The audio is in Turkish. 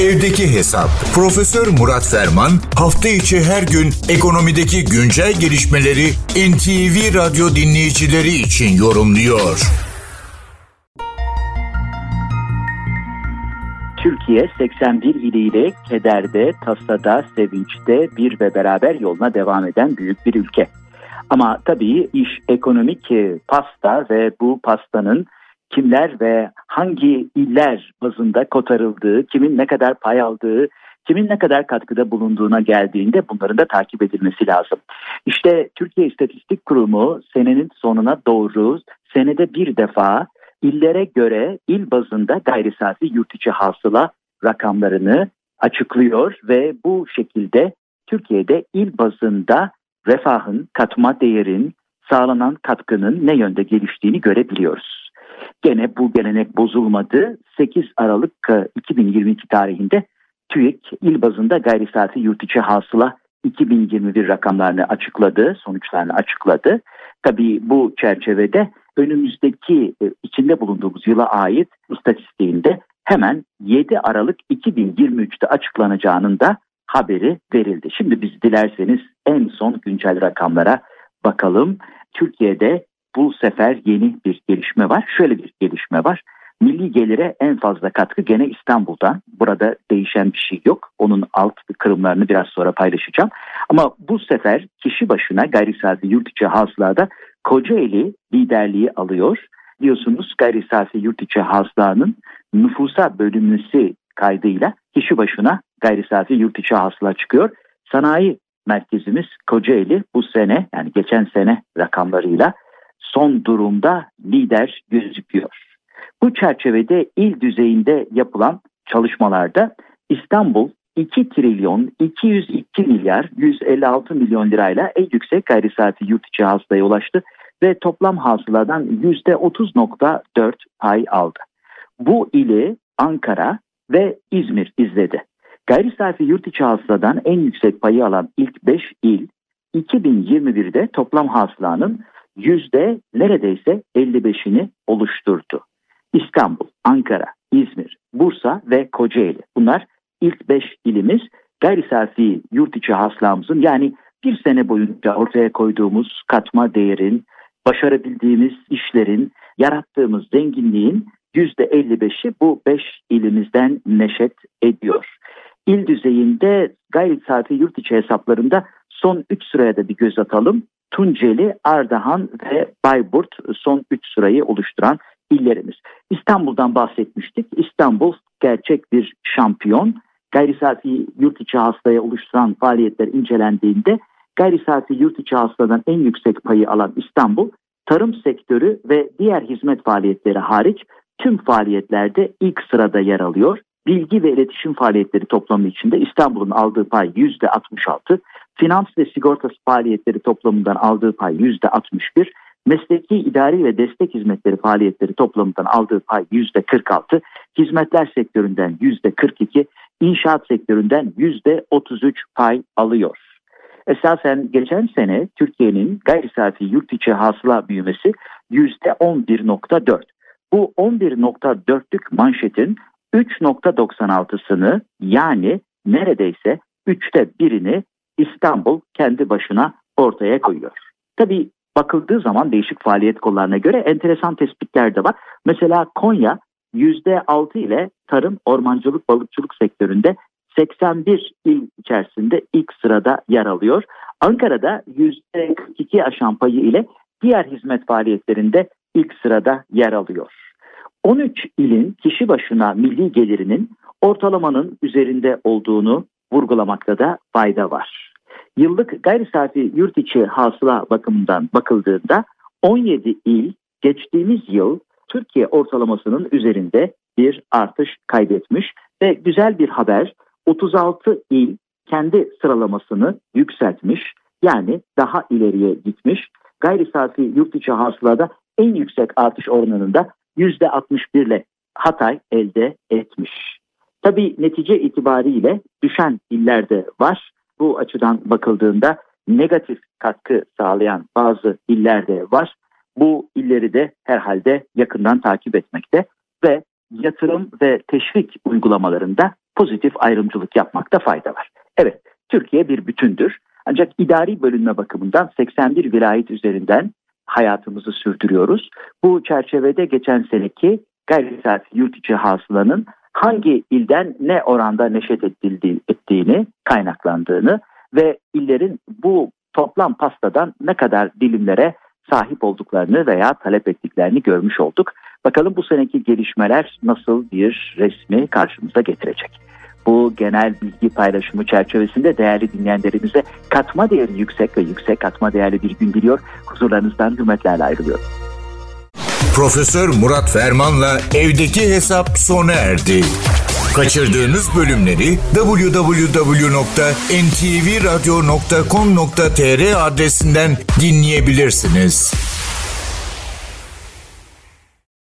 Evdeki Hesap. Profesör Murat Ferman hafta içi her gün ekonomideki güncel gelişmeleri NTV Radyo dinleyicileri için yorumluyor. Türkiye 81 iliyle kederde, tasada, sevinçte bir ve beraber yoluna devam eden büyük bir ülke. Ama tabii iş ekonomik pasta ve bu pastanın kimler ve hangi iller bazında kotarıldığı, kimin ne kadar pay aldığı, kimin ne kadar katkıda bulunduğuna geldiğinde bunların da takip edilmesi lazım. İşte Türkiye İstatistik Kurumu senenin sonuna doğru senede bir defa illere göre il bazında gayri safi yurt içi hasıla rakamlarını açıklıyor ve bu şekilde Türkiye'de il bazında refahın, katma değerin, sağlanan katkının ne yönde geliştiğini görebiliyoruz. Gene bu gelenek bozulmadı. 8 Aralık 2022 e, tarihinde TÜİK il bazında gayri safi yurt içi hasıla 2021 rakamlarını açıkladı, sonuçlarını açıkladı. Tabii bu çerçevede önümüzdeki e, içinde bulunduğumuz yıla ait istatistiğinde hemen 7 Aralık 2023'te açıklanacağının da haberi verildi. Şimdi biz dilerseniz en son güncel rakamlara bakalım. Türkiye'de bu sefer yeni bir gelişme var. Şöyle bir gelişme var. Milli gelire en fazla katkı gene İstanbul'dan. Burada değişen bir şey yok. Onun alt kırımlarını biraz sonra paylaşacağım. Ama bu sefer kişi başına gayri safi yurt içi hasılada Kocaeli liderliği alıyor. Diyorsunuz gayri safi yurt içi hasılanın nüfusa bölünmesi kaydıyla kişi başına gayri safi yurt içi hasıla çıkıyor. Sanayi merkezimiz Kocaeli bu sene yani geçen sene rakamlarıyla son durumda lider gözüküyor. Bu çerçevede il düzeyinde yapılan çalışmalarda İstanbul 2 trilyon 202 milyar 156 milyon lirayla en yüksek gayri saati yurt içi hasılaya ulaştı ve toplam hasıladan %30.4 pay aldı. Bu ili Ankara ve İzmir izledi. Gayri safi yurt içi hasıladan en yüksek payı alan ilk 5 il 2021'de toplam hasılanın yüzde neredeyse 55'ini oluşturdu. İstanbul, Ankara, İzmir, Bursa ve Kocaeli. Bunlar ilk 5 ilimiz gayri safi yurt içi hasılamızın yani bir sene boyunca ortaya koyduğumuz katma değerin, başarabildiğimiz işlerin, yarattığımız zenginliğin %55'i bu 5 ilimizden neşet ediyor. İl düzeyinde gayri safi yurt içi hesaplarında son 3 sıraya da bir göz atalım. Tunceli, Ardahan ve Bayburt son 3 sırayı oluşturan illerimiz. İstanbul'dan bahsetmiştik. İstanbul gerçek bir şampiyon. Gayri safi yurt içi hastaya oluşturan faaliyetler incelendiğinde gayri safi yurt içi hastadan en yüksek payı alan İstanbul, tarım sektörü ve diğer hizmet faaliyetleri hariç tüm faaliyetlerde ilk sırada yer alıyor. Bilgi ve iletişim faaliyetleri toplamı içinde İstanbul'un aldığı pay %66, finans ve sigortası faaliyetleri toplamından aldığı pay %61, mesleki idari ve destek hizmetleri faaliyetleri toplamından aldığı pay %46, hizmetler sektöründen %42, inşaat sektöründen %33 pay alıyor. Esasen geçen sene Türkiye'nin gayri safi yurt içi hasıla büyümesi %11.4. Bu 11.4'lük manşetin 3.96'sını yani neredeyse üçte birini İstanbul kendi başına ortaya koyuyor. Tabii bakıldığı zaman değişik faaliyet kollarına göre enteresan tespitler de var. Mesela Konya %6 ile tarım, ormancılık, balıkçılık sektöründe 81 il içerisinde ilk sırada yer alıyor. Ankara'da %42 aşan payı ile diğer hizmet faaliyetlerinde ilk sırada yer alıyor. 13 ilin kişi başına milli gelirinin ortalamanın üzerinde olduğunu vurgulamakta da fayda var. Yıllık gayri safi yurt içi hasıla bakımından bakıldığında 17 il geçtiğimiz yıl Türkiye ortalamasının üzerinde bir artış kaydetmiş ve güzel bir haber 36 il kendi sıralamasını yükseltmiş yani daha ileriye gitmiş. Gayri safi yurt içi hasılada en yüksek artış oranında %61 ile Hatay elde etmiş. Tabi netice itibariyle düşen illerde var. Bu açıdan bakıldığında negatif katkı sağlayan bazı illerde var. Bu illeri de herhalde yakından takip etmekte ve yatırım ve teşvik uygulamalarında pozitif ayrımcılık yapmakta fayda var. Evet, Türkiye bir bütündür. Ancak idari bölünme bakımından 81 vilayet üzerinden hayatımızı sürdürüyoruz. Bu çerçevede geçen seneki gayri saati yurt içi hasılanın hangi ilden ne oranda neşet ettiğini, kaynaklandığını ve illerin bu toplam pastadan ne kadar dilimlere sahip olduklarını veya talep ettiklerini görmüş olduk. Bakalım bu seneki gelişmeler nasıl bir resmi karşımıza getirecek. Bu genel bilgi paylaşımı çerçevesinde değerli dinleyenlerimize katma değeri yüksek ve yüksek katma değerli bir gün diliyor. Huzurlarınızdan hürmetlerle ayrılıyorum. Profesör Murat Ferman'la evdeki hesap sona erdi. Kaçırdığınız bölümleri www.ntvradio.com.tr adresinden dinleyebilirsiniz.